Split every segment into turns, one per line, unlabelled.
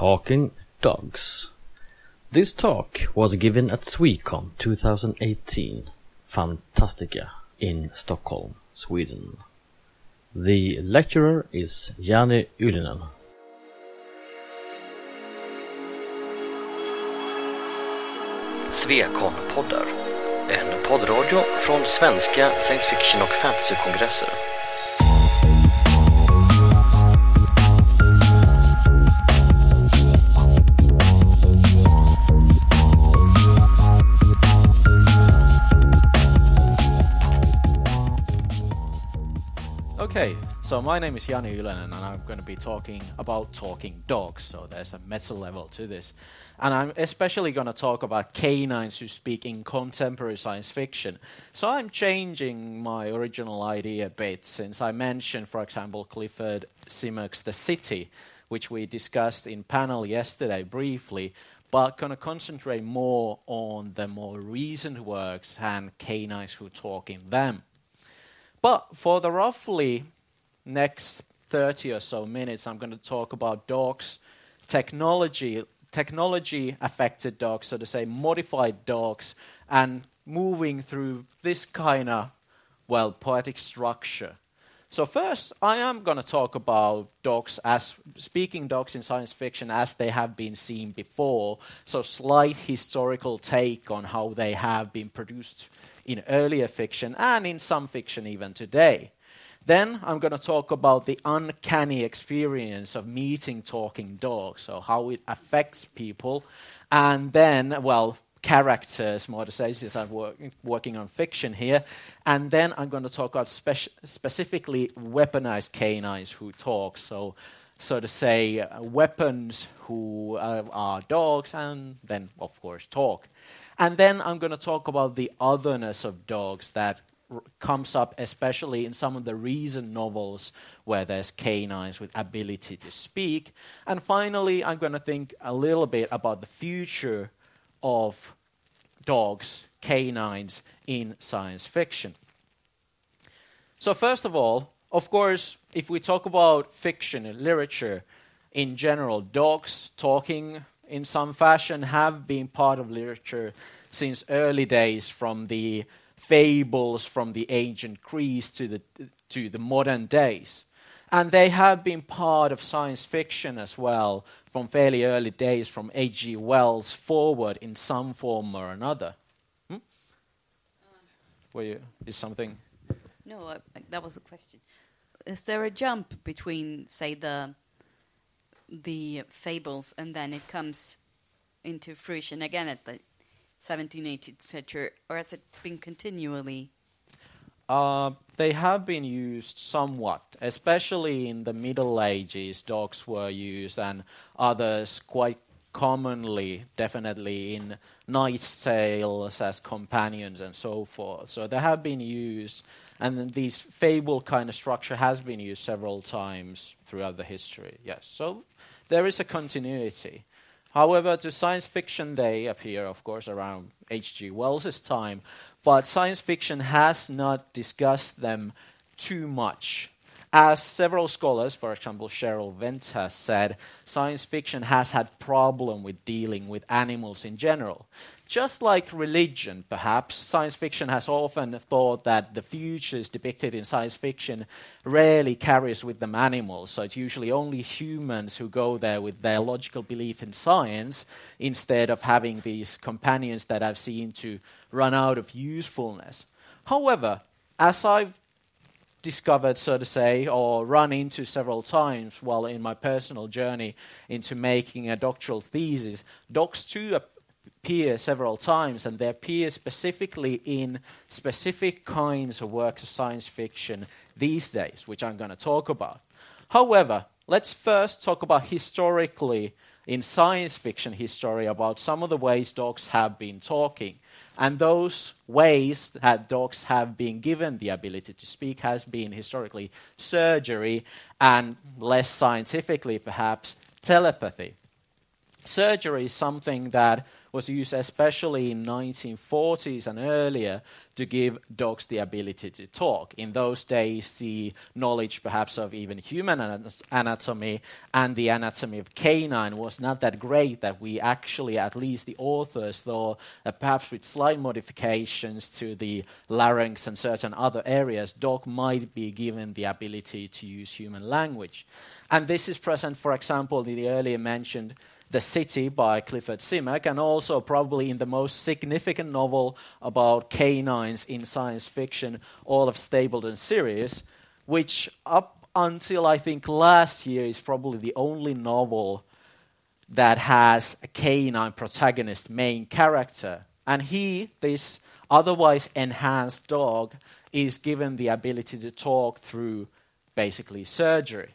Talking Dogs. This talk was given at Swecon 2018, Fantastica, in Stockholm, Sweden. The lecturer is Jani Ylinen.
Swecon-poddar. En poddradio från svenska science fiction och fantasykongresser.
Okay, so my name is Jani Ylinen and I'm going to be talking about talking dogs. So there's a meta level to this. And I'm especially going to talk about canines who speak in contemporary science fiction. So I'm changing my original idea a bit since I mentioned, for example, Clifford Simak's The City, which we discussed in panel yesterday briefly, but going to concentrate more on the more recent works and canines who talk in them. But for the roughly next 30 or so minutes, I'm going to talk about dogs, technology, technology affected dogs, so to say, modified dogs, and moving through this kind of, well, poetic structure. So first, I am going to talk about dogs as speaking dogs in science fiction as they have been seen before. So slight historical take on how they have been produced in earlier fiction and in some fiction even today. Then I'm going to talk about the uncanny experience of meeting talking dogs, so how it affects people. And then, well, characters, more to say, since I'm work, working on fiction here. And then I'm going to talk about speci- specifically weaponized canines who talk. So, so to say, uh, weapons who uh, are dogs and then, of course, talk. And then I'm going to talk about the otherness of dogs that r- comes up especially in some of the recent novels where there's canines with ability to speak. And finally, I'm going to think a little bit about the future of dogs, canines in science fiction. So, first of all, of course, if we talk about fiction and literature in general, dogs talking in some fashion have been part of literature since early days from the fables from the ancient Greece to the, to the modern days. And they have been part of science fiction as well from fairly early days, from H.G. Wells forward in some form or another. Hmm? Were you, is something?
No, uh, that was a question. Is there a jump between, say, the the fables and then it comes into fruition again at the 17th, 18th century, or has it been continually?
Uh, they have been used somewhat, especially in the Middle Ages. Dogs were used, and others quite commonly, definitely in knight's tales as companions and so forth. So they have been used, and this fable kind of structure has been used several times throughout the history. Yes, so there is a continuity. However, to science fiction, they appear, of course, around H.G. Wells' time, but science fiction has not discussed them too much. As several scholars, for example, Sherryl Vint has said, science fiction has had problem with dealing with animals in general. Just like religion, perhaps, science fiction has often thought that the futures depicted in science fiction rarely carries with them animals, so it's usually only humans who go there with their logical belief in science instead of having these companions that I've seen to run out of usefulness. However, as I've discovered, so to say, or run into several times while in my personal journey into making a doctoral thesis, docs too appear several times, and they appear specifically in specific kinds of works of science fiction these days, which I'm going to talk about. However, let's first talk about historically in science fiction history about some of the ways dogs have been talking. And those ways that dogs have been given the ability to speak has been historically surgery and less scientifically perhaps telepathy. Surgery is something that was used especially in 1940s and earlier to give dogs the ability to talk. In those days, the knowledge perhaps of even human anatomy and the anatomy of canine was not that great that we actually, at least the authors, thought that uh, perhaps with slight modifications to the larynx and certain other areas, dog might be given the ability to use human language. And this is present, for example, in the earlier mentioned the City by Clifford Simak, and also probably in the most significant novel about canines in science fiction, Olaf Stapledon's Sirius, which up until I think last year is probably the only novel that has a canine protagonist, main character. And he, this otherwise enhanced dog, is given the ability to talk through basically surgery.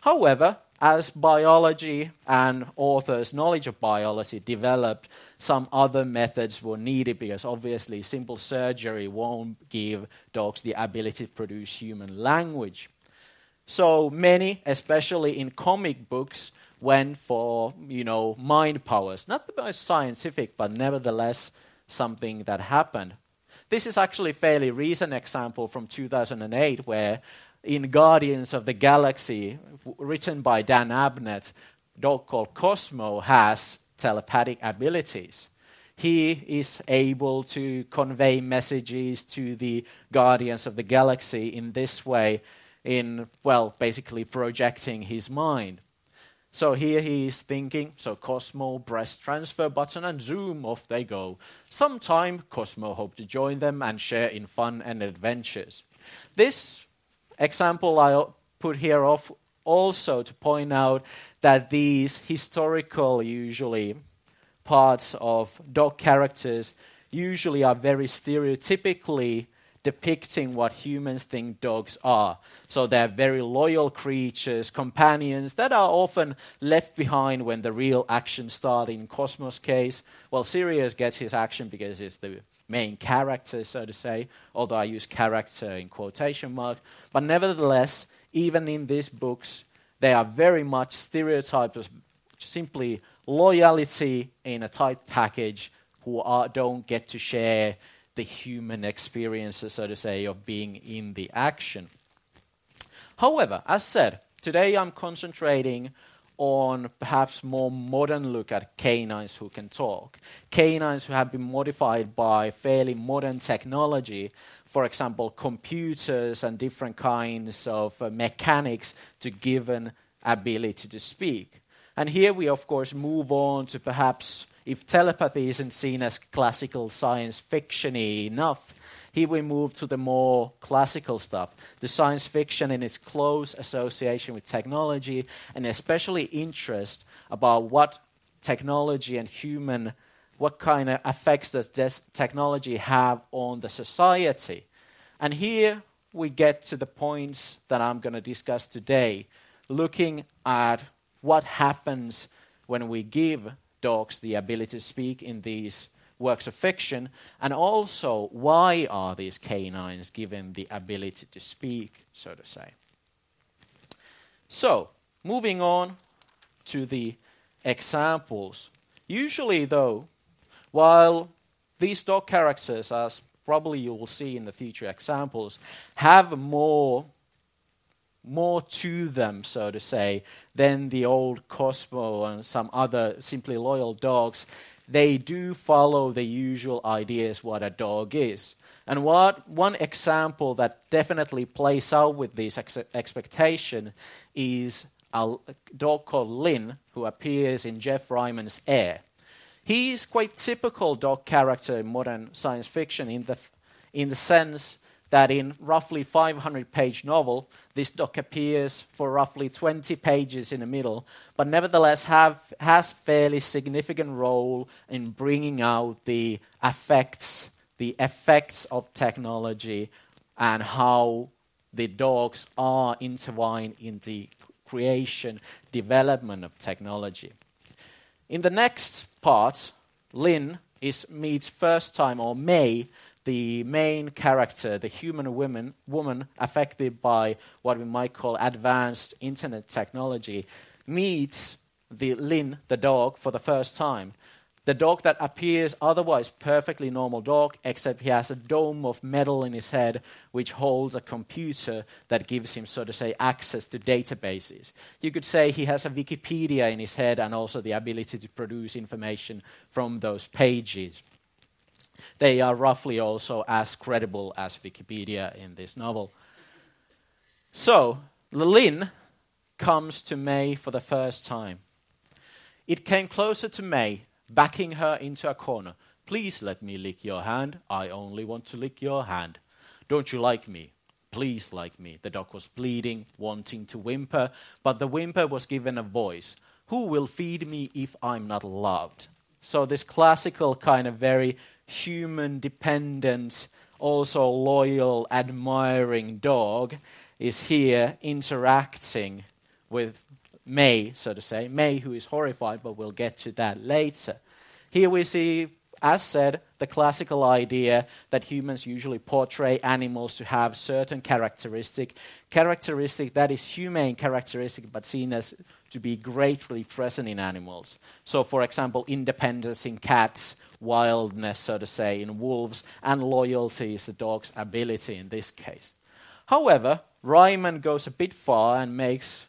However, as biology and authors' knowledge of biology developed, some other methods were needed because obviously simple surgery won't give dogs the ability to produce human language. So many, especially in comic books, went for you know mind powers, not the most scientific, but nevertheless something that happened. This is actually a fairly recent example from 2008 where in Guardians of the Galaxy, written by Dan Abnett, dog called Cosmo has telepathic abilities. He is able to convey messages to the Guardians of the Galaxy in this way, in, well, basically projecting his mind. So here he is thinking, so Cosmo press transfer button and zoom, off they go. Sometime Cosmo hope to join them and share in fun and adventures. This example I put here off also to point out that these historical, usually, parts of dog characters usually are very stereotypically depicting what humans think dogs are. So they're very loyal creatures, companions that are often left behind when the real action starts. In Cosmos' case, well, Sirius gets his action because he's the main character, so to say, although I use character in quotation mark. But nevertheless, even in these books, they are very much stereotypes simply loyalty in a tight package who are, don't get to share the human experiences, so to say, of being in the action. However, as said, today I'm concentrating on perhaps more modern look at canines who can talk. Canines who have been modified by fairly modern technology, for example, computers and different kinds of uh, mechanics to give an ability to speak. And here we, of course, move on to perhaps if telepathy isn't seen as classical science fiction enough, here we move to the more classical stuff. The science fiction in its close association with technology, and especially interest about what technology and human, what kind of effects does this technology have on the society. And here we get to the points that I'm going to discuss today, looking at what happens when we give dogs the ability to speak in these works of fiction, and also why are these canines given the ability to speak, so to say. So, moving on to the examples. Usually, though, while these dog characters, as probably you will see in the future examples, have more more to them, so to say, than the old Cosmo and some other simply loyal dogs. They do follow the usual ideas what a dog is. And what one example that definitely plays out with this ex- expectation is a dog called Lin, who appears in Geoff Ryman's Air. He is quite typical dog character in modern science fiction in the, in the sense that in roughly 500 page novel this dog appears for roughly 20 pages in the middle but nevertheless have, has fairly significant role in bringing out the effects the effects of technology and how the dogs are intertwined in the creation development of technology. In the next part Lin is meets first time or Mae the main character, the human woman, woman affected by what we might call advanced internet technology, meets the Lin, the dog, for the first time. The dog that appears otherwise perfectly normal dog, except he has a dome of metal in his head which holds a computer that gives him, so to say, access to databases. You could say he has a Wikipedia in his head and also the ability to produce information from those pages. They are roughly also as credible as Wikipedia in this novel. So, Lin comes to Mae for the first time. It came closer to Mae backing her into a corner. Please let me lick your hand. I only want to lick your hand. Don't you like me? Please like me. The dog was bleeding, wanting to whimper, but the whimper was given a voice. Who will feed me if I'm not loved? So, this classical kind of very human dependent, also loyal, admiring dog is here interacting with Mae, so to say. Mae, who is horrified, but we'll get to that later. Here we see, as said, the classical idea that humans usually portray animals to have certain characteristic, characteristic that is humane characteristic, but seen as to be greatly present in animals. So, for example, independence in cats, wildness, so to say, in wolves, and loyalty is the dog's ability in this case. However, Ryman goes a bit far and makes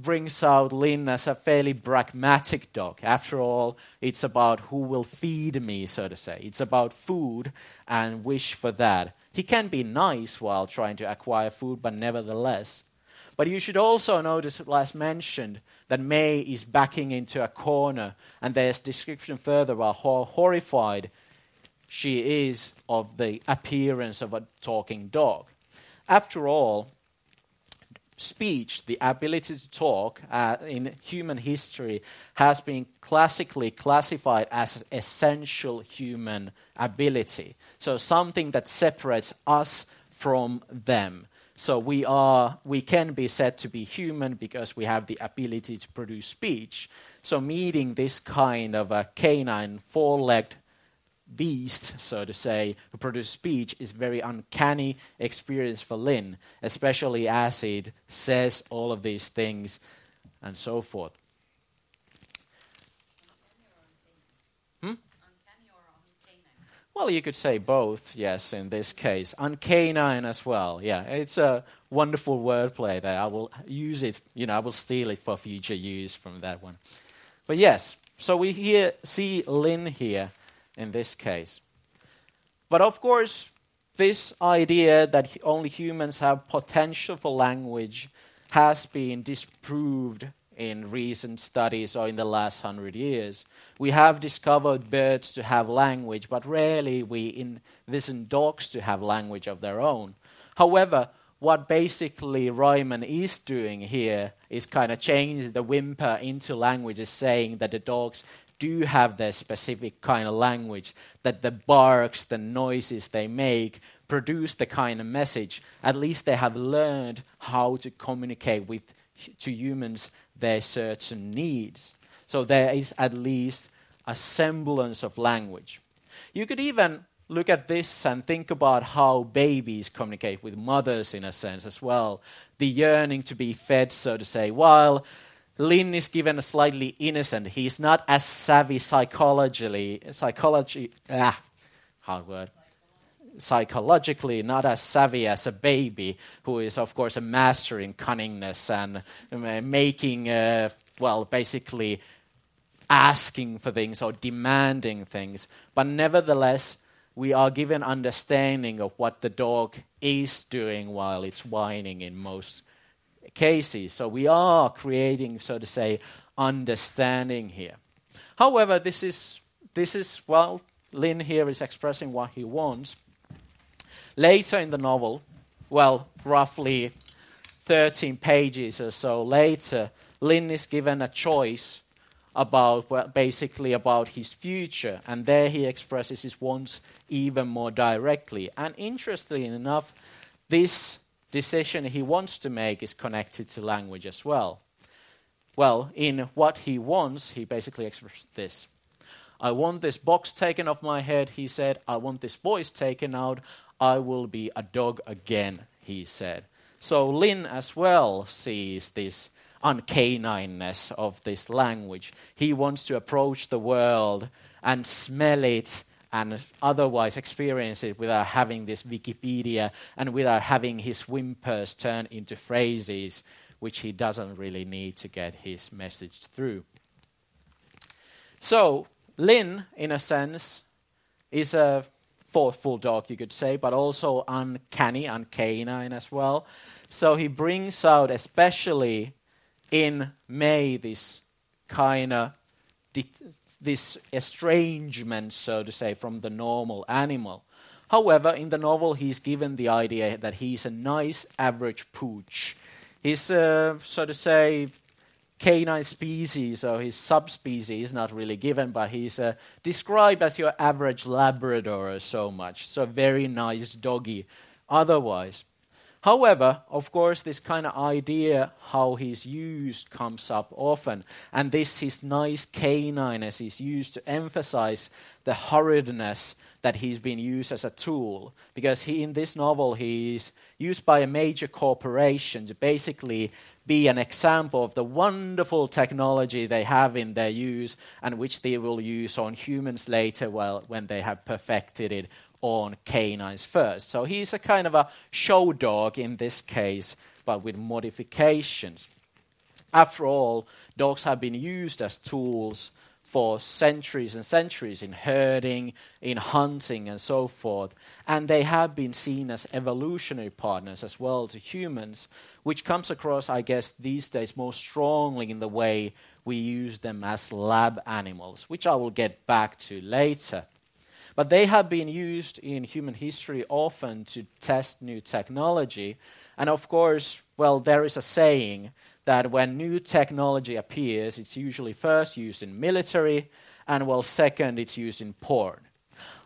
brings out Lin as a fairly pragmatic dog. After all, it's about who will feed me, so to say. It's about food and wish for that. He can be nice while trying to acquire food, but nevertheless. But you should also notice, as mentioned, that Mae is backing into a corner, and there's description further about how horrified she is of the appearance of a talking dog. After all, speech, the ability to talk uh, in human history, has been classically classified as essential human ability. So something that separates us from them. So we are we can be said to be human because we have the ability to produce speech. So meeting this kind of a canine four-legged beast, so to say, who produces speech is very uncanny experience for Lin, especially as it says all of these things and so forth. Well, you could say both, yes, in this case. Uncanine as well, yeah. It's a wonderful wordplay that I will use it, you know, I will steal it for future use from that one. But yes, so we here see Lin here in this case. But of course, this idea that only humans have potential for language has been disproved in recent studies or in the last hundred years. We have discovered birds to have language, but rarely we envision dogs to have language of their own. However, what basically Ryman is doing here is kind of changing the whimper into language, is saying that the dogs do have their specific kind of language, that the barks, the noises they make produce the kind of message. At least they have learned how to communicate with to humans their certain needs. So there is at least a semblance of language. You could even look at this and think about how babies communicate with mothers in a sense as well. The yearning to be fed, so to say, while Lin is given a slightly innocent. He's not as savvy psychologically, psychology, ah, hard word, psychologically not as savvy as a baby, who is of course a master in cunningness and uh, making, uh, well, basically asking for things or demanding things. But nevertheless, we are given understanding of what the dog is doing while it's whining in most cases. So we are creating, so to say, understanding here. However, this is this is well, Lin here is expressing what he wants. Later in the novel, well, roughly 13 pages or so later, Lin is given a choice about well, basically about his future, and there he expresses his wants even more directly. And interestingly enough, this decision he wants to make is connected to language as well. Well, in what he wants, he basically expresses this. I want this box taken off my head, he said. I want this voice taken out. I will be a dog again, he said. So Lin as well sees this uncanineness of this language. He wants to approach the world and smell it and otherwise experience it without having this Wikipedia and without having his whimpers turn into phrases which he doesn't really need to get his message through. So, Lin, in a sense, is a thoughtful dog, you could say, but also uncanny, uncanine as well. So he brings out, especially in Mae, this kind of this estrangement, so to say, from the normal animal. However, in the novel, he's given the idea that he's a nice average pooch. He's, uh, so to say, canine species or his subspecies not really given, but he's uh, described as your average Labrador or so much. So, very nice doggy otherwise. However, of course, this kind of idea how he's used comes up often, and this his nice caniness is used to emphasize the hurriedness that he's been used as a tool. Because he, in this novel, he's used by a major corporation to basically be an example of the wonderful technology they have in their use and which they will use on humans later well, when they have perfected it on canines first. So he's a kind of a show dog in this case, but with modifications. After all, dogs have been used as tools for centuries and centuries in herding, in hunting, and so forth. And they have been seen as evolutionary partners as well to humans, which comes across, I guess, these days most strongly in the way we use them as lab animals, which I will get back to later. But they have been used in human history often to test new technology. And of course, well, there is a saying that when new technology appears, it's usually first used in military, and well, second, it's used in porn.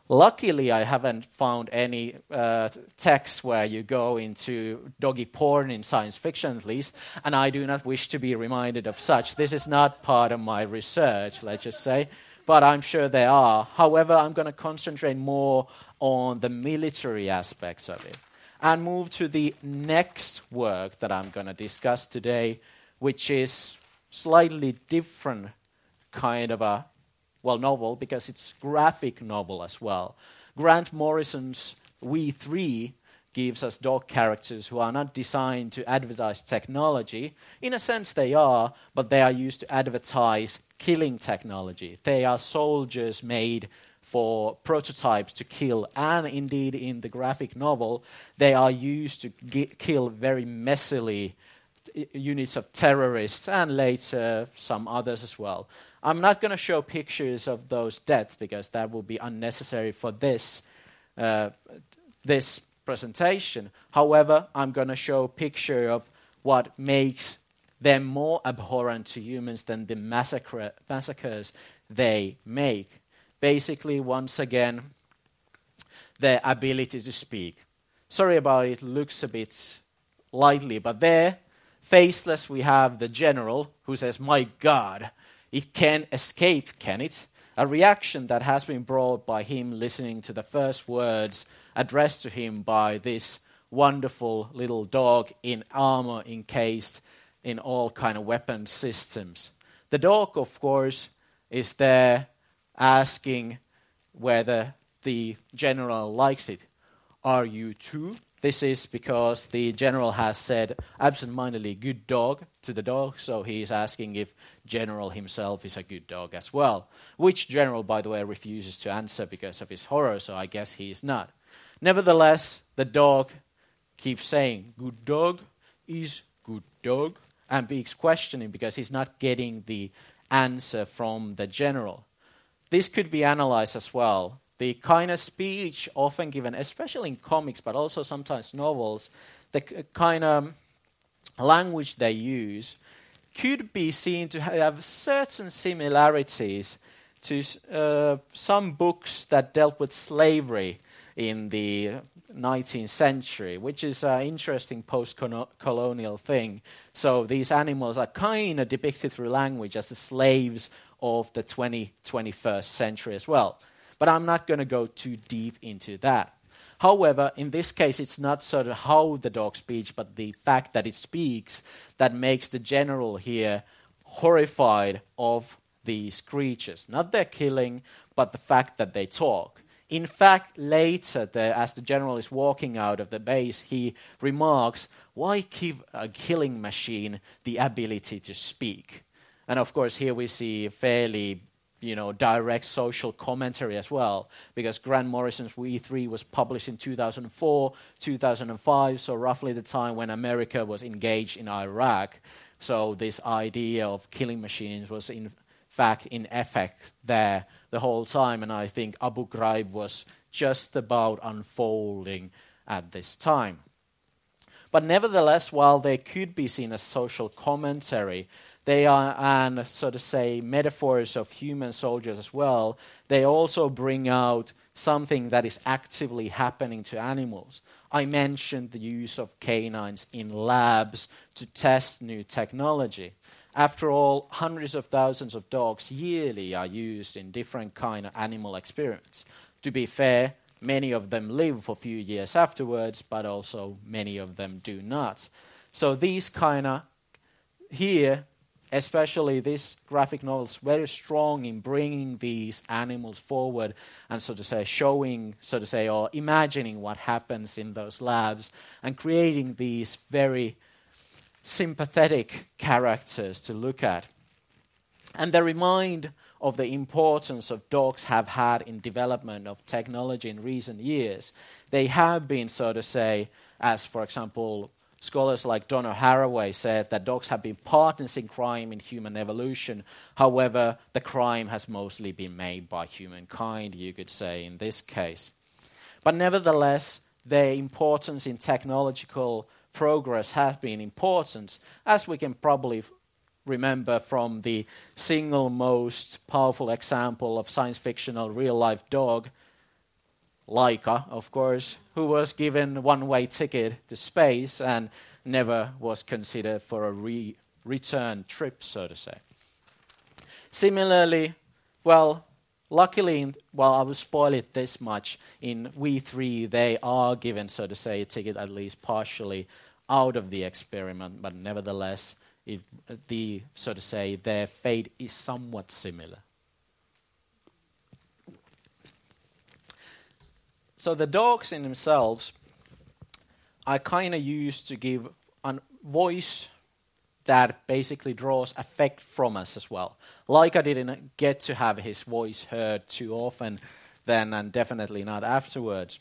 Luckily, I haven't found any uh, texts where you go into doggy porn in science fiction, at least, and I do not wish to be reminded of such. This is not part of my research, let's just say, but I'm sure there are. However, I'm going to concentrate more on the military aspects of it and move to the next work that I'm going to discuss today, which is slightly different kind of a well novel because it's graphic novel as well. Grant Morrison's We3 gives us dog characters who are not designed to advertise technology. In a sense, they are, but they are used to advertise killing technology. They are soldiers made for prototypes to kill, and indeed in the graphic novel, they are used to kill very messily units of terrorists and later some others as well. I'm not going to show pictures of those deaths because that will be unnecessary for this uh, this presentation. However, I'm going to show a picture of what makes them more abhorrent to humans than the massacre, massacres they make basically, once again, their ability to speak. Sorry about it, looks a bit lightly, but there, faceless, we have the general who says, My God, it can escape, can it? A reaction that has been brought by him listening to the first words addressed to him by this wonderful little dog in armor encased in all kind of weapon systems. The dog, of course, is there asking whether the general likes it. Are you too? This is because the general has said absent-mindedly good dog to the dog, so he is asking if general himself is a good dog as well. Which general, by the way, refuses to answer because of his horror, so I guess he is not. Nevertheless, the dog keeps saying, good dog is good dog, and keeps questioning because he's not getting the answer from the general. This could be analyzed as well. The kind of speech often given, especially in comics, but also sometimes novels, the kind of language they use could be seen to have certain similarities to uh, some books that dealt with slavery in the 19th century, which is an interesting post colonial thing. So these animals are kind of depicted through language as the slaves of the 20, 21st century as well. But I'm not going to go too deep into that. However, in this case, it's not sort of how the dog speaks, but the fact that it speaks that makes the general here horrified of these creatures. Not their killing, but the fact that they talk. In fact, later, the, as the general is walking out of the base, he remarks, Why give a killing machine the ability to speak? And of course, here we see fairly you know, direct social commentary as well, because Grant Morrison's We3 was published in 2004, 2005, so roughly the time when America was engaged in Iraq. So this idea of killing machines was in fact in effect there the whole time, and I think Abu Ghraib was just about unfolding at this time. But nevertheless, while they could be seen as social commentary, they are, and so to say, metaphors of human soldiers as well. They also bring out something that is actively happening to animals. I mentioned the use of canines in labs to test new technology. After all, hundreds of thousands of dogs yearly are used in different kind of animal experiments. To be fair, many of them live for a few years afterwards, but also many of them do not. So these kind of here especially this graphic novel is very strong in bringing these animals forward and so to say showing so to say or imagining what happens in those labs and creating these very sympathetic characters to look at and they remind of the importance of dogs have had in development of technology in recent years they have been so to say as for example Scholars like Donna Haraway said that dogs have been partners in crime in human evolution. However, the crime has mostly been made by humankind, you could say, in this case. But nevertheless, their importance in technological progress has been important, as we can probably remember from the single most powerful example of science fictional real life dog, Laika, of course, who was given one way ticket to space and never was considered for a re- return trip, so to say. Similarly, well, luckily, well, I will spoil it this much. In We3, they are given, so to say, a ticket at least partially out of the experiment, but nevertheless, it, the so to say, their fate is somewhat similar. So the dogs in themselves are kind of used to give a voice that basically draws affect from us as well. Laika didn't get to have his voice heard too often then, and definitely not afterwards.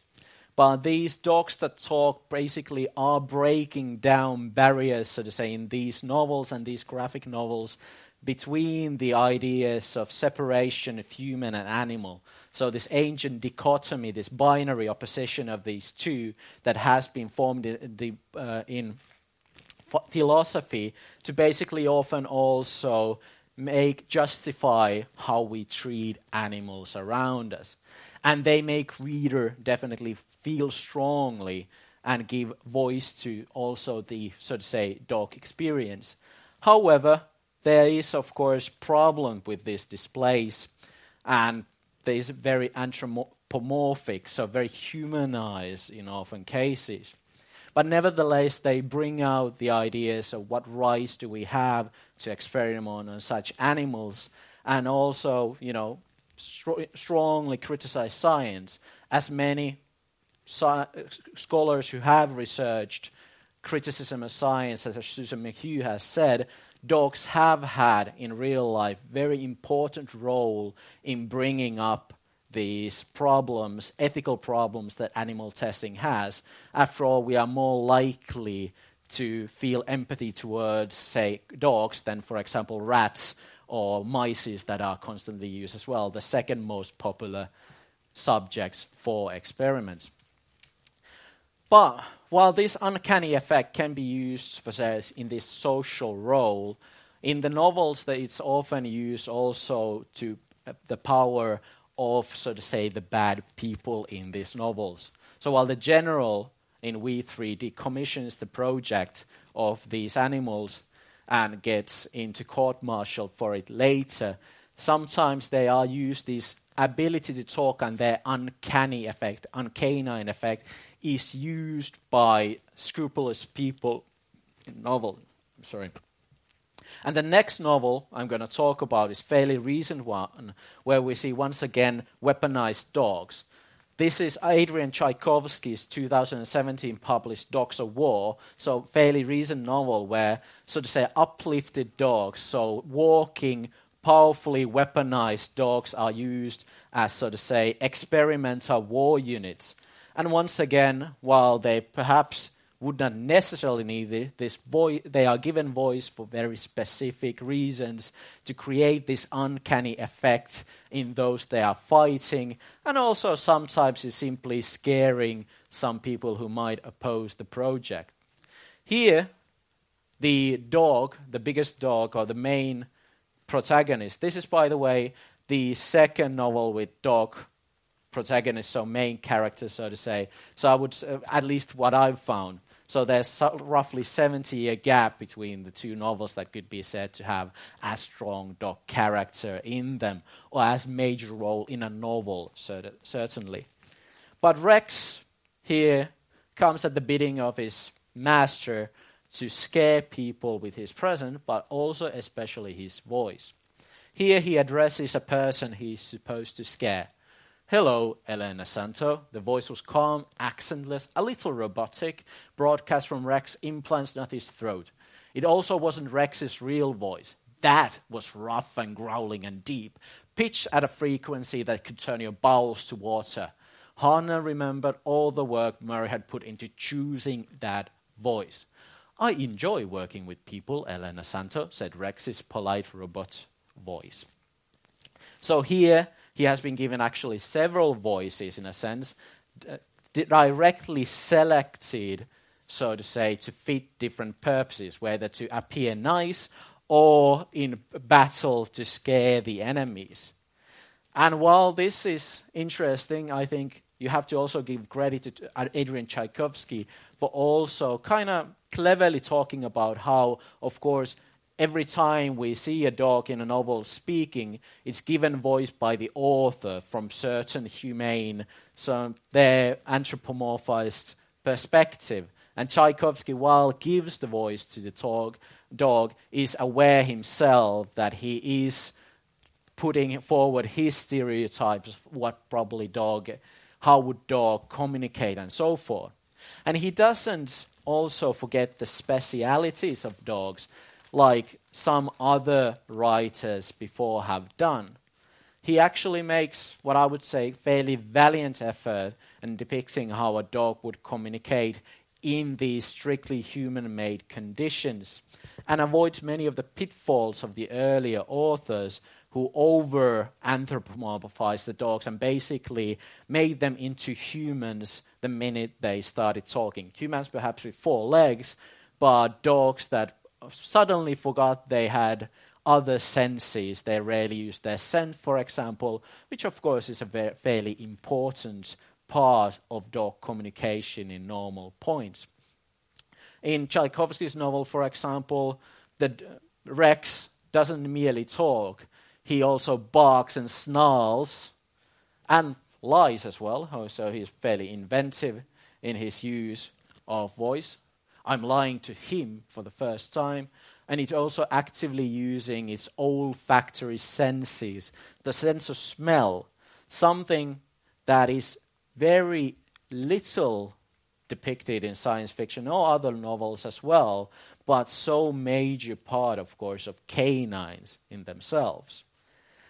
But these dogs that talk basically are breaking down barriers, so to say, in these novels and these graphic novels between the ideas of separation of human and animal. So, this ancient dichotomy, this binary opposition of these two that has been formed in, the, uh, in philosophy to basically often also make justify how we treat animals around us and they make reader definitely feel strongly and give voice to also the so to say dog experience however there is, of course, problem with these displays, and there is very anthropomorphic, so very humanized in often cases. But nevertheless, they bring out the ideas of what rights do we have to experiment on such animals, and also, you know, str- strongly criticize science, as many scholars who have researched criticism of science, as Susan McHugh has said, dogs have had in real life very important role in bringing up these problems, ethical problems that animal testing has. After all, we are more likely to feel empathy towards, say, dogs than, for example, rats or mice that are constantly used as well, the second most popular subjects for experiments. But while this uncanny effect can be used for say, in this social role, in the novels that it's often used also to uh, the power of, so to say, the bad people in these novels. So while the general in We3 decommissions the project of these animals and gets into court martial for it later, sometimes they are used this ability to talk and their uncanny effect, uncanine effect, is used by scrupulous people in novel. Sorry. And the next novel I'm going to talk about is fairly recent one, where we see once again weaponized dogs. This is Adrian Tchaikovsky's 2017 published Dogs of War, so fairly recent novel where, so to say, uplifted dogs, so walking, powerfully weaponized dogs are used as, so to say, experimental war units. And once again, while they perhaps would not necessarily need. This voice, they are given voice for very specific reasons to create this uncanny effect in those they are fighting, and also sometimes it's simply scaring some people who might oppose the project. Here, the dog, the biggest dog, or the main protagonist. This is, by the way, the second novel with dog protagonist, so main character, so to say. So I would, uh, at least what I've found. So there's roughly 70 year gap between the two novels that could be said to have as strong dog character in them, or as major role in a novel, certainly. But Rex here comes at the bidding of his master to scare people with his presence, but also especially his voice. Here he addresses a person he's supposed to scare. Hello, Elena Santo. The voice was calm, accentless, a little robotic, broadcast from Rex's implants not his throat. It also wasn't Rex's real voice. That was rough and growling and deep, pitched at a frequency that could turn your bowels to water. Hannah remembered all the work Murray had put into choosing that voice. I enjoy working with people, Elena Santo, said Rex's polite robot voice. So here, he has been given actually several voices in a sense, directly selected, so to say, to fit different purposes, whether to appear nice or in battle to scare the enemies. And while this is interesting, I think you have to also give credit to uh, Adrian Tchaikovsky for also kind of cleverly talking about how, of course, every time we see a dog in a novel speaking, it's given voice by the author from certain humane, so their anthropomorphized perspective. And Tchaikovsky, while gives the voice to the dog, dog, is aware himself that he is putting forward his stereotypes of what probably dog, how would dog communicate, and so forth. And he doesn't also forget the specialities of dogs like some other writers before have done. He actually makes what I would say fairly valiant effort in depicting how a dog would communicate in these strictly human made conditions and avoids many of the pitfalls of the earlier authors who over anthropomorphized the dogs and basically made them into humans the minute they started talking. Humans perhaps with four legs, but dogs that suddenly forgot they had other senses. They rarely use their scent, for example, which of course is a fairly important part of dog communication in normal points. In Tchaikovsky's novel, for example, the Rex doesn't merely talk, he also barks and snarls and lies as well, so he's fairly inventive in his use of voice. I'm lying to him for the first time. And it's also actively using its olfactory senses, the sense of smell, something that is very little depicted in science fiction or other novels as well, but so major part, of course, of canines in themselves.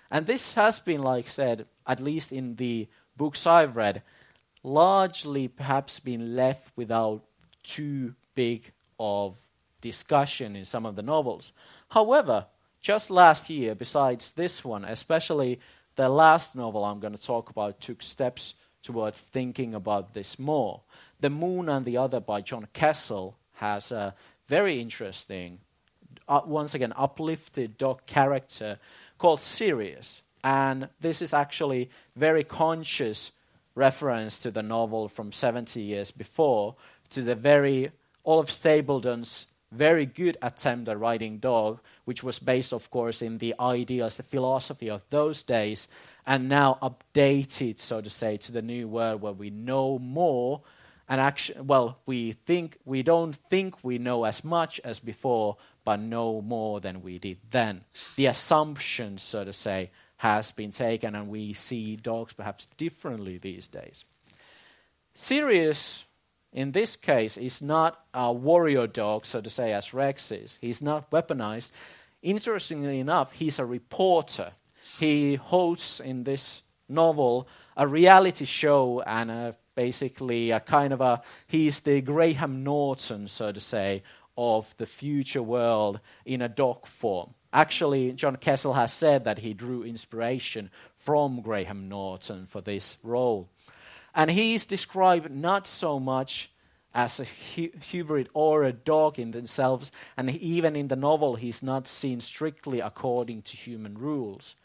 And this has been, like said, at least in the books I've read, largely perhaps been left without too big of discussion in some of the novels. However, just last year, besides this one, especially the last novel I'm going to talk about, took steps towards thinking about this more. The Moon and the Other by John Kessel has a very interesting, uh, once again, uplifted dog character called Sirius. And this is actually very conscious reference to the novel from 70 years before, to the very Olaf Stapledon's very good attempt at writing Dog, which was based, of course, in the ideas, the philosophy of those days, and now updated, so to say, to the new world where we know more and actually, well, we think we don't think we know as much as before, but know more than we did then. The assumption, so to say, has been taken, and we see dogs perhaps differently these days. Sirius, in this case, is not a warrior dog, so to say, as Rex is. He's not weaponized. Interestingly enough, he's a reporter. He hosts in this novel a reality show and a, basically a kind of a he's the Graham Norton, so to say, of the future world in a dog form. Actually, John Kessel has said that he drew inspiration from Graham Norton for this role. And he's described not so much as a hybrid or a dog in themselves, and even in the novel, he's not seen strictly according to human rules.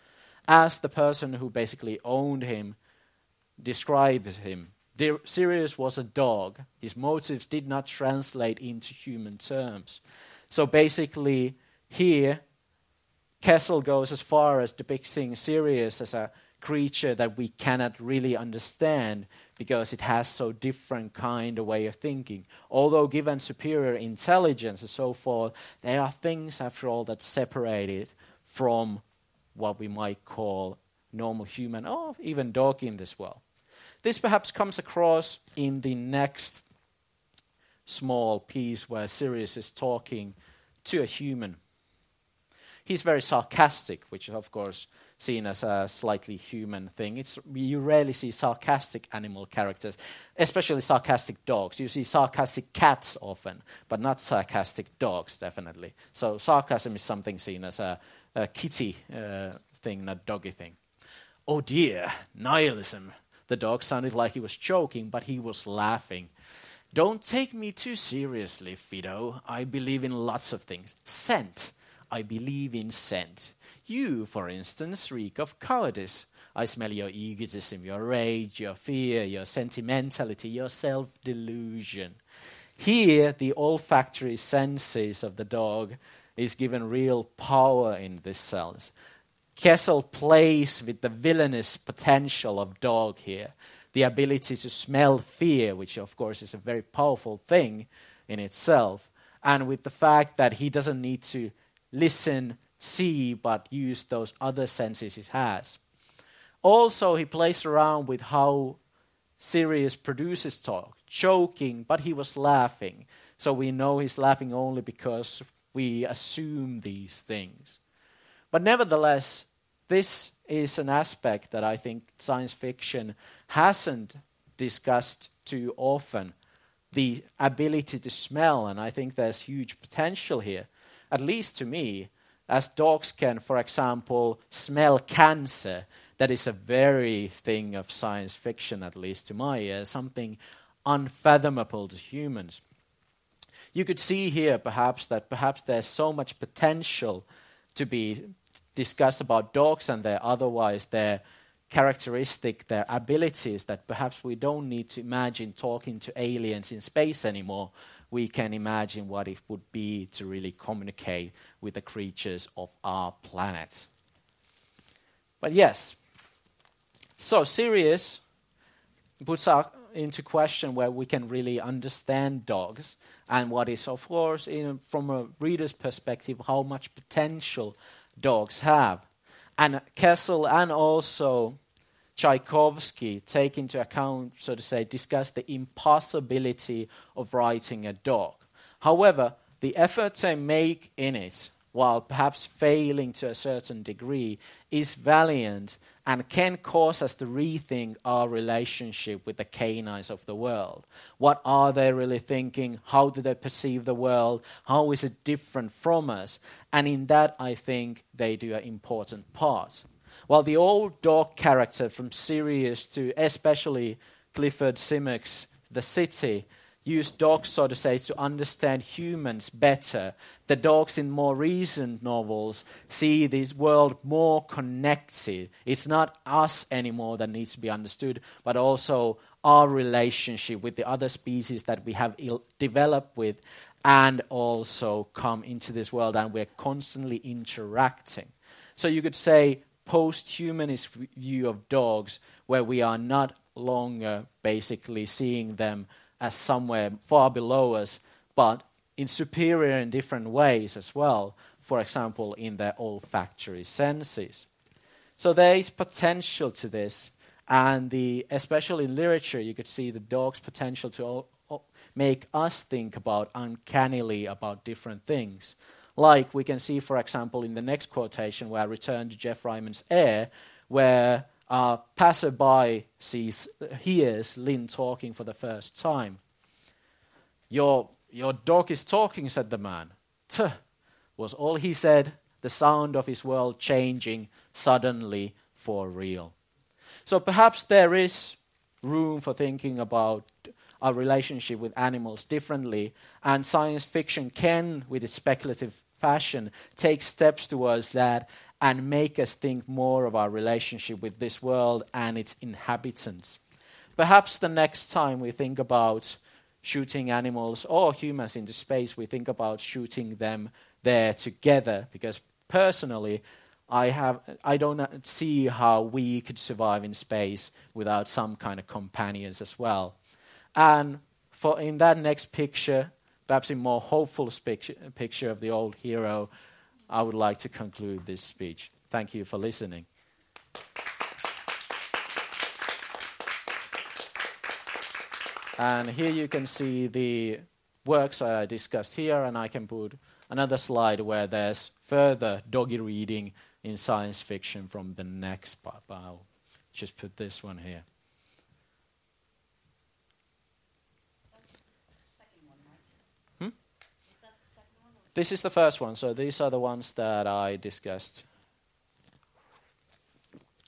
As the person who basically owned him described him, Sirius was a dog. His motives did not translate into human terms. So basically, here, Kessel goes as far as depicting Sirius as a creature that we cannot really understand because it has so different kind of way of thinking. Although given superior intelligence and so forth, there are things after all that separate it from what we might call normal human or even dog in this world. This perhaps comes across in the next small piece where Sirius is talking to a human. He's very sarcastic, which of course seen as a slightly human thing. It's, you rarely see sarcastic animal characters, especially sarcastic dogs. You see sarcastic cats often, but not sarcastic dogs, definitely. So sarcasm is something seen as a, a kitty uh, thing, not doggy thing. Oh dear, nihilism. The dog sounded like he was choking, but he was laughing. Don't take me too seriously, Fido. I believe in lots of things. Scent. I believe in scent. You, for instance, reek of cowardice. I smell your egotism, your rage, your fear, your sentimentality, your self delusion. Here, the olfactory senses of the dog is given real power in this sense. Kessel plays with the villainous potential of dog here, the ability to smell fear, which of course is a very powerful thing in itself, and with the fact that he doesn't need to listen see but use those other senses he has. Also, he plays around with how Sirius produces talk, joking, but he was laughing. So we know he's laughing only because we assume these things. But nevertheless, this is an aspect that I think science fiction hasn't discussed too often the ability to smell, and I think there's huge potential here, at least to me, as dogs can, for example, smell cancer, that is a very thing of science fiction, at least to my ears, something unfathomable to humans. You could see here, perhaps, that perhaps there's so much potential to be discussed about dogs and their otherwise their characteristic, their abilities, that perhaps we don't need to imagine talking to aliens in space anymore we can imagine what it would be to really communicate with the creatures of our planet. But yes, so Sirius puts into question where we can really understand dogs and what is, of course, in, from a reader's perspective, how much potential dogs have. And Kessel and also Tchaikovsky take into account, so to say, discuss the impossibility of writing a dog. However, the efforts they make in it, while perhaps failing to a certain degree, is valiant and can cause us to rethink our relationship with the canines of the world. What are they really thinking? How do they perceive the world? How is it different from us? And in that, I think they do an important part. While the old dog character from Sirius to especially Clifford Simak's The City used dogs, so to say, to understand humans better. The dogs in more recent novels see this world more connected. It's not us anymore that needs to be understood, but also our relationship with the other species that we have developed with and also come into this world and we're constantly interacting. So you could say post-humanist view of dogs where we are not longer basically seeing them as somewhere far below us, but in superior in different ways as well. For example, in their olfactory senses. So there is potential to this, and the especially in literature, you could see the dog's potential to make us think about uncannily about different things. Like we can see, for example, in the next quotation where I return to Geoff Ryman's Air, where a passerby sees, hears Lin talking for the first time. Your, your dog is talking, said the man. Tuh, was all he said, the sound of his world changing suddenly for real. So perhaps there is room for thinking about our relationship with animals differently, and science fiction can, with its speculative fashion, take steps towards that and make us think more of our relationship with this world and its inhabitants. Perhaps the next time we think about shooting animals or humans into space, we think about shooting them there together because personally, I have I don't see how we could survive in space without some kind of companions as well. And for in that next picture, perhaps a more hopeful picture, of the old hero, I would like to conclude this speech. Thank you for listening. And here you can see the works I discussed here, and I can put another slide where there's further doggy reading in science fiction from the next part. I'll just put this one here. This is the first one, so these are the ones that I discussed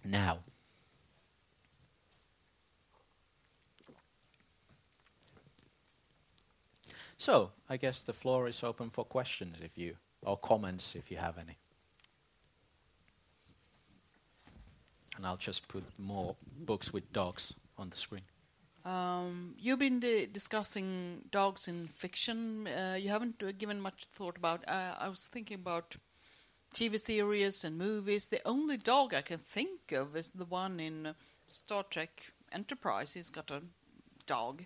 now. So, I guess the floor is open for questions if you or comments if you have any. And I'll just put more books with dogs on the screen.
Um, you've been discussing dogs in fiction. Uh, you haven't uh, given much thought about. Uh, I was thinking about TV series and movies. The only dog I can think of is the one in Star Trek Enterprise. He's got a dog,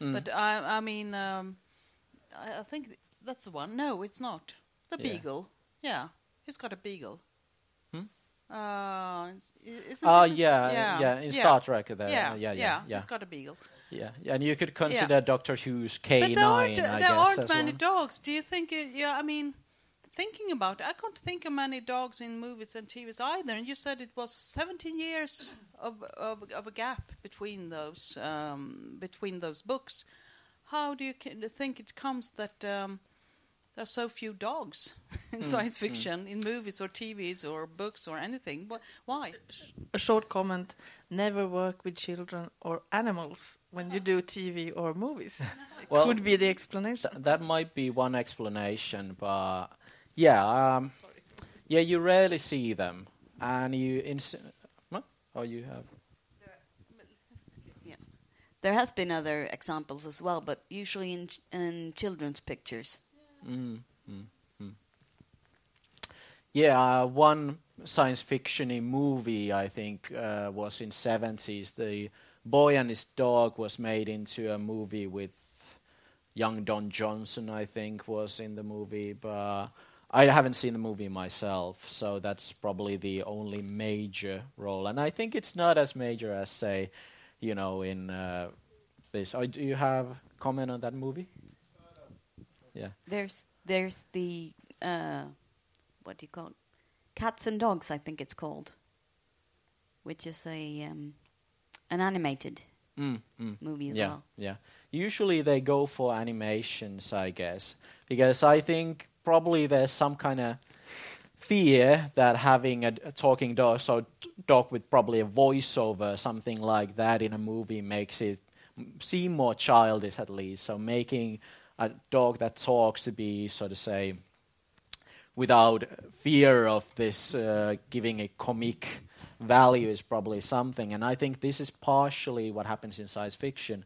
mm. but I, I mean, um, I, I, think that's the one. No, it's not the yeah. beagle. Yeah, he's got a beagle. Uh,
oh yeah, yeah, yeah, in yeah. Star Trek there.
Yeah, yeah, yeah, yeah. It's got a beagle.
Yeah, yeah, and you could consider yeah. Doctor Who's K
nine.
But there aren't,
I there aren't many well. dogs. Do you think? It, yeah, I mean, thinking about it, I can't think of many dogs in movies and TVs either. And you said it was 17 years of of, of a gap between those um, between those books. How do you think it comes that? Um, there are so few dogs in mm. science mm. fiction, mm. in movies or TVs or books or anything. Why?
A short comment never work with children or animals when you do TV or movies. well, could be the explanation.
Th that might be one explanation, but yeah, um, yeah, you rarely see them, and you ins- Oh, you have.
There has been other examples as well, but usually in in children's pictures. Mm, mm,
mm. Yeah, uh, one science fiction movie I think uh, was in seventies. The Boy and His Dog was made into a movie with young Don Johnson. I think was in the movie, but I haven't seen the movie myself, so that's probably the only major role. And I think it's not as major as say, you know, in uh, this. Oh, do you have comment on that movie? Yeah.
There's there's the uh, what do you call it? Cats and Dogs, I think it's called, which is a um, an animated mm, mm. movie as
yeah,
well.
Yeah, usually they go for animations, I guess, because I think probably there's some kind of fear that having a, a talking dog, so dog with probably a voiceover, something like that in a movie makes it seem more childish at least. So making a dog that talks to be, so to say, without fear of this uh, giving a comic value is probably something. And I think this is partially what happens in science fiction.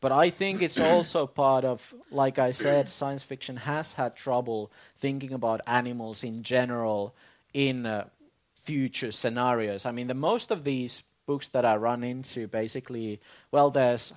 But I think it's also part of, like I said, science fiction has had trouble thinking about animals in general in uh, future scenarios. I mean, the most of these books that I run into basically, well, there's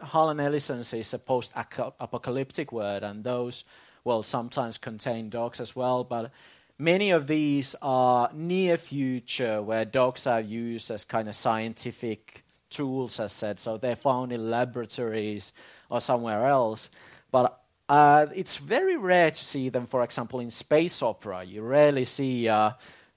Harlan Ellison's is a post-apocalyptic word, and those will sometimes contain dogs as well. But many of these are near future, where dogs are used as kind of scientific tools, as said. So they're found in laboratories or somewhere else. But uh, it's very rare to see them, for example, in space opera. You rarely see a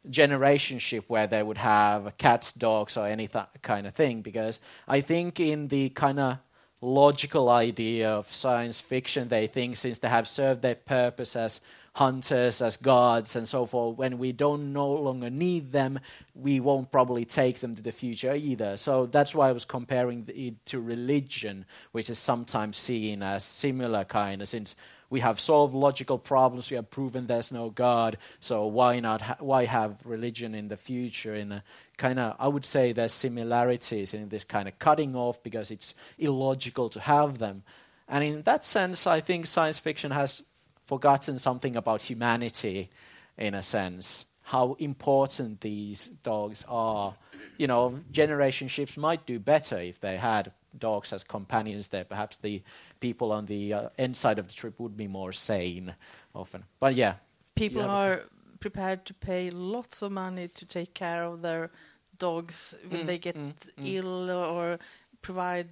generation ship where they would have cats, dogs, or any kind of thing, because I think in the kind of logical idea of science fiction, they think since they have served their purpose as hunters, as gods, and so forth, when we don't no longer need them, we won't probably take them to the future either. So that's why I was comparing it to religion, which is sometimes seen as similar kind of since we have solved logical problems, we have proven there's no God, so why not? Ha- why have religion in the future? In a kind of, I would say there's similarities in this kind of cutting off because it's illogical to have them. And in that sense, I think science fiction has forgotten something about humanity in a sense. How important these dogs are. You know generation ships might do better if they had dogs as companions there. Perhaps the people on the uh, inside of the trip would be more sane often. But yeah.
People are prepared to pay lots of money to take care of their dogs when mm, they get mm, mm. ill or provide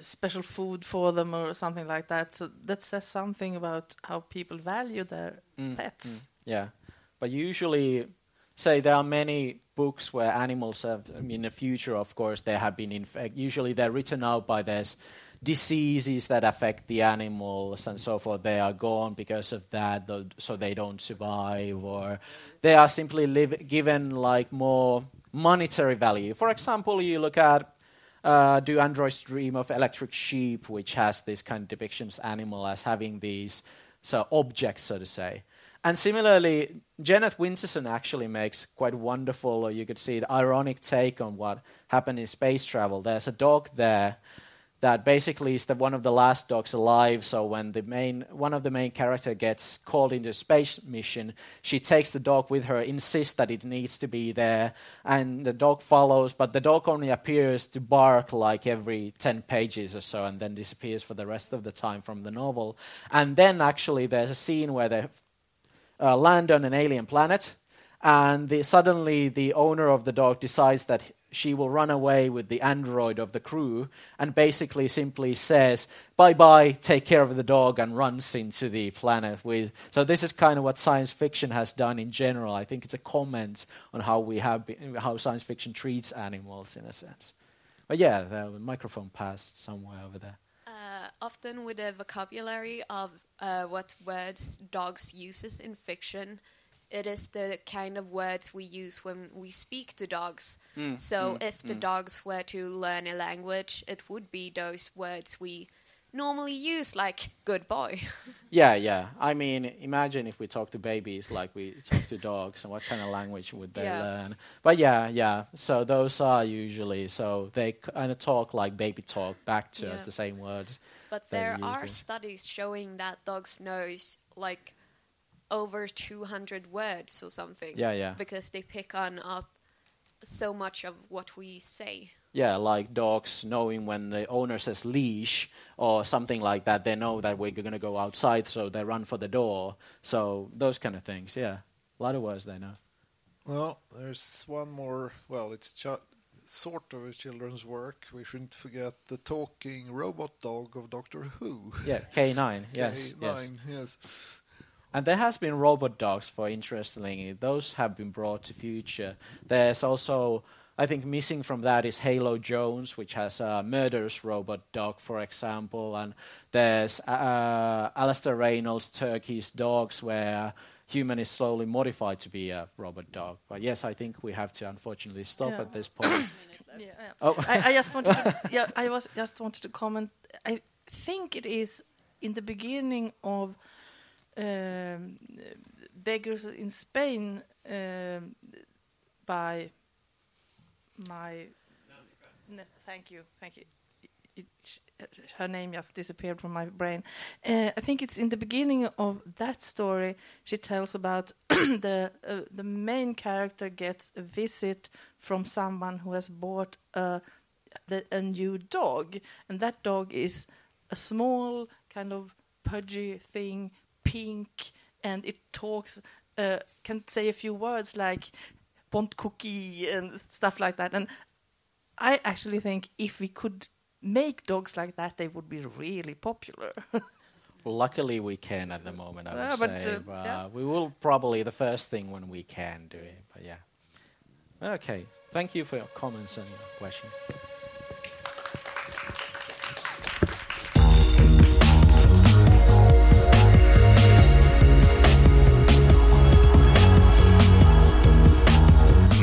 special food for them or something like that. So that says something about how people value their mm, pets. Mm,
yeah, but usually, say there are many books where animals have. I mean, in the future, of course, they have been infected. Usually, they're written out by this diseases that affect the animals and so forth. They are gone because of that, so they don't survive, or they are simply live, given like more monetary value. For example, you look at uh, do androids dream of electric sheep, which has this kind of depictions animal as having these so objects, so to say. And similarly, Jeanette Winterson actually makes quite wonderful, or you could see the ironic take on what happened in space travel. There's a dog there that basically is the one of the last dogs alive. So when the main one of the main character gets called into a space mission, she takes the dog with her, insists that it needs to be there, and the dog follows. But the dog only appears to bark like every ten pages or so, and then disappears for the rest of the time from the novel. And then actually, there's a scene where they uh, land on an alien planet. And the, suddenly, the owner of the dog decides that she will run away with the android of the crew and basically simply says, bye bye, take care of the dog, and runs into the planet. With so, this is kind of what science fiction has done in general. I think it's a comment on how, we have how science fiction treats animals in a sense. But yeah, the microphone passed somewhere over there.
Uh, often with the vocabulary of uh, what words dogs uses in fiction, it is the kind of words we use when we speak to dogs. Mm, so mm, if the mm. dogs were to learn a language, it would be those words we normally use, like good boy.
yeah, yeah. I mean, imagine if we talk to babies like we talk to dogs, and what kind of language would they yeah. learn? But yeah, yeah. So those are usually, so they kind of talk like baby talk back to yeah. us, the same words.
But there are studies showing that dogs knows like over 200 words or something.
Yeah, yeah.
Because they pick on up so much of what we say.
Yeah, like dogs knowing when the owner says leash or something like that, they know that we're going to go outside, so they run for the door. So those kind of things, yeah. A lot of words they know.
Well, there's one more. Well, it's ch- sort of a children's work. We shouldn't forget the talking robot dog of Doctor Who.
Yeah, K9. yes,
K9, yes. yes.
And there has been robot dogs for interestingly, those have been brought to future. There's also, I think, missing from that is Halo Jones, which has a murderous robot dog, for example. And there's uh, Alastair Reynolds' Turkey's Dogs, where human is slowly modified to be a robot dog. But yes, I think we have to unfortunately stop yeah. at this point.
yeah, yeah. Oh. I, I, just wanted to, yeah, I was just wanted to comment. I think it is in the beginning of um, Beggars in Spain um, by my. No, thank you, thank you. It, it, her name just disappeared from my brain. Uh, I think it's in the beginning of that story. She tells about the uh, the main character gets a visit from someone who has bought a the, a new dog, and that dog is a small kind of pudgy thing, pink, and it talks, uh, can say a few words like "want cookie" and stuff like that. And I actually think if we could make dogs like that, they would be really popular.
Luckily, we can at the moment. I would
Yeah, but,
say,
uh,
but,
yeah.
uh, we will probably the first thing when we can do it. But yeah, okay. Thank you for your comments and your questions.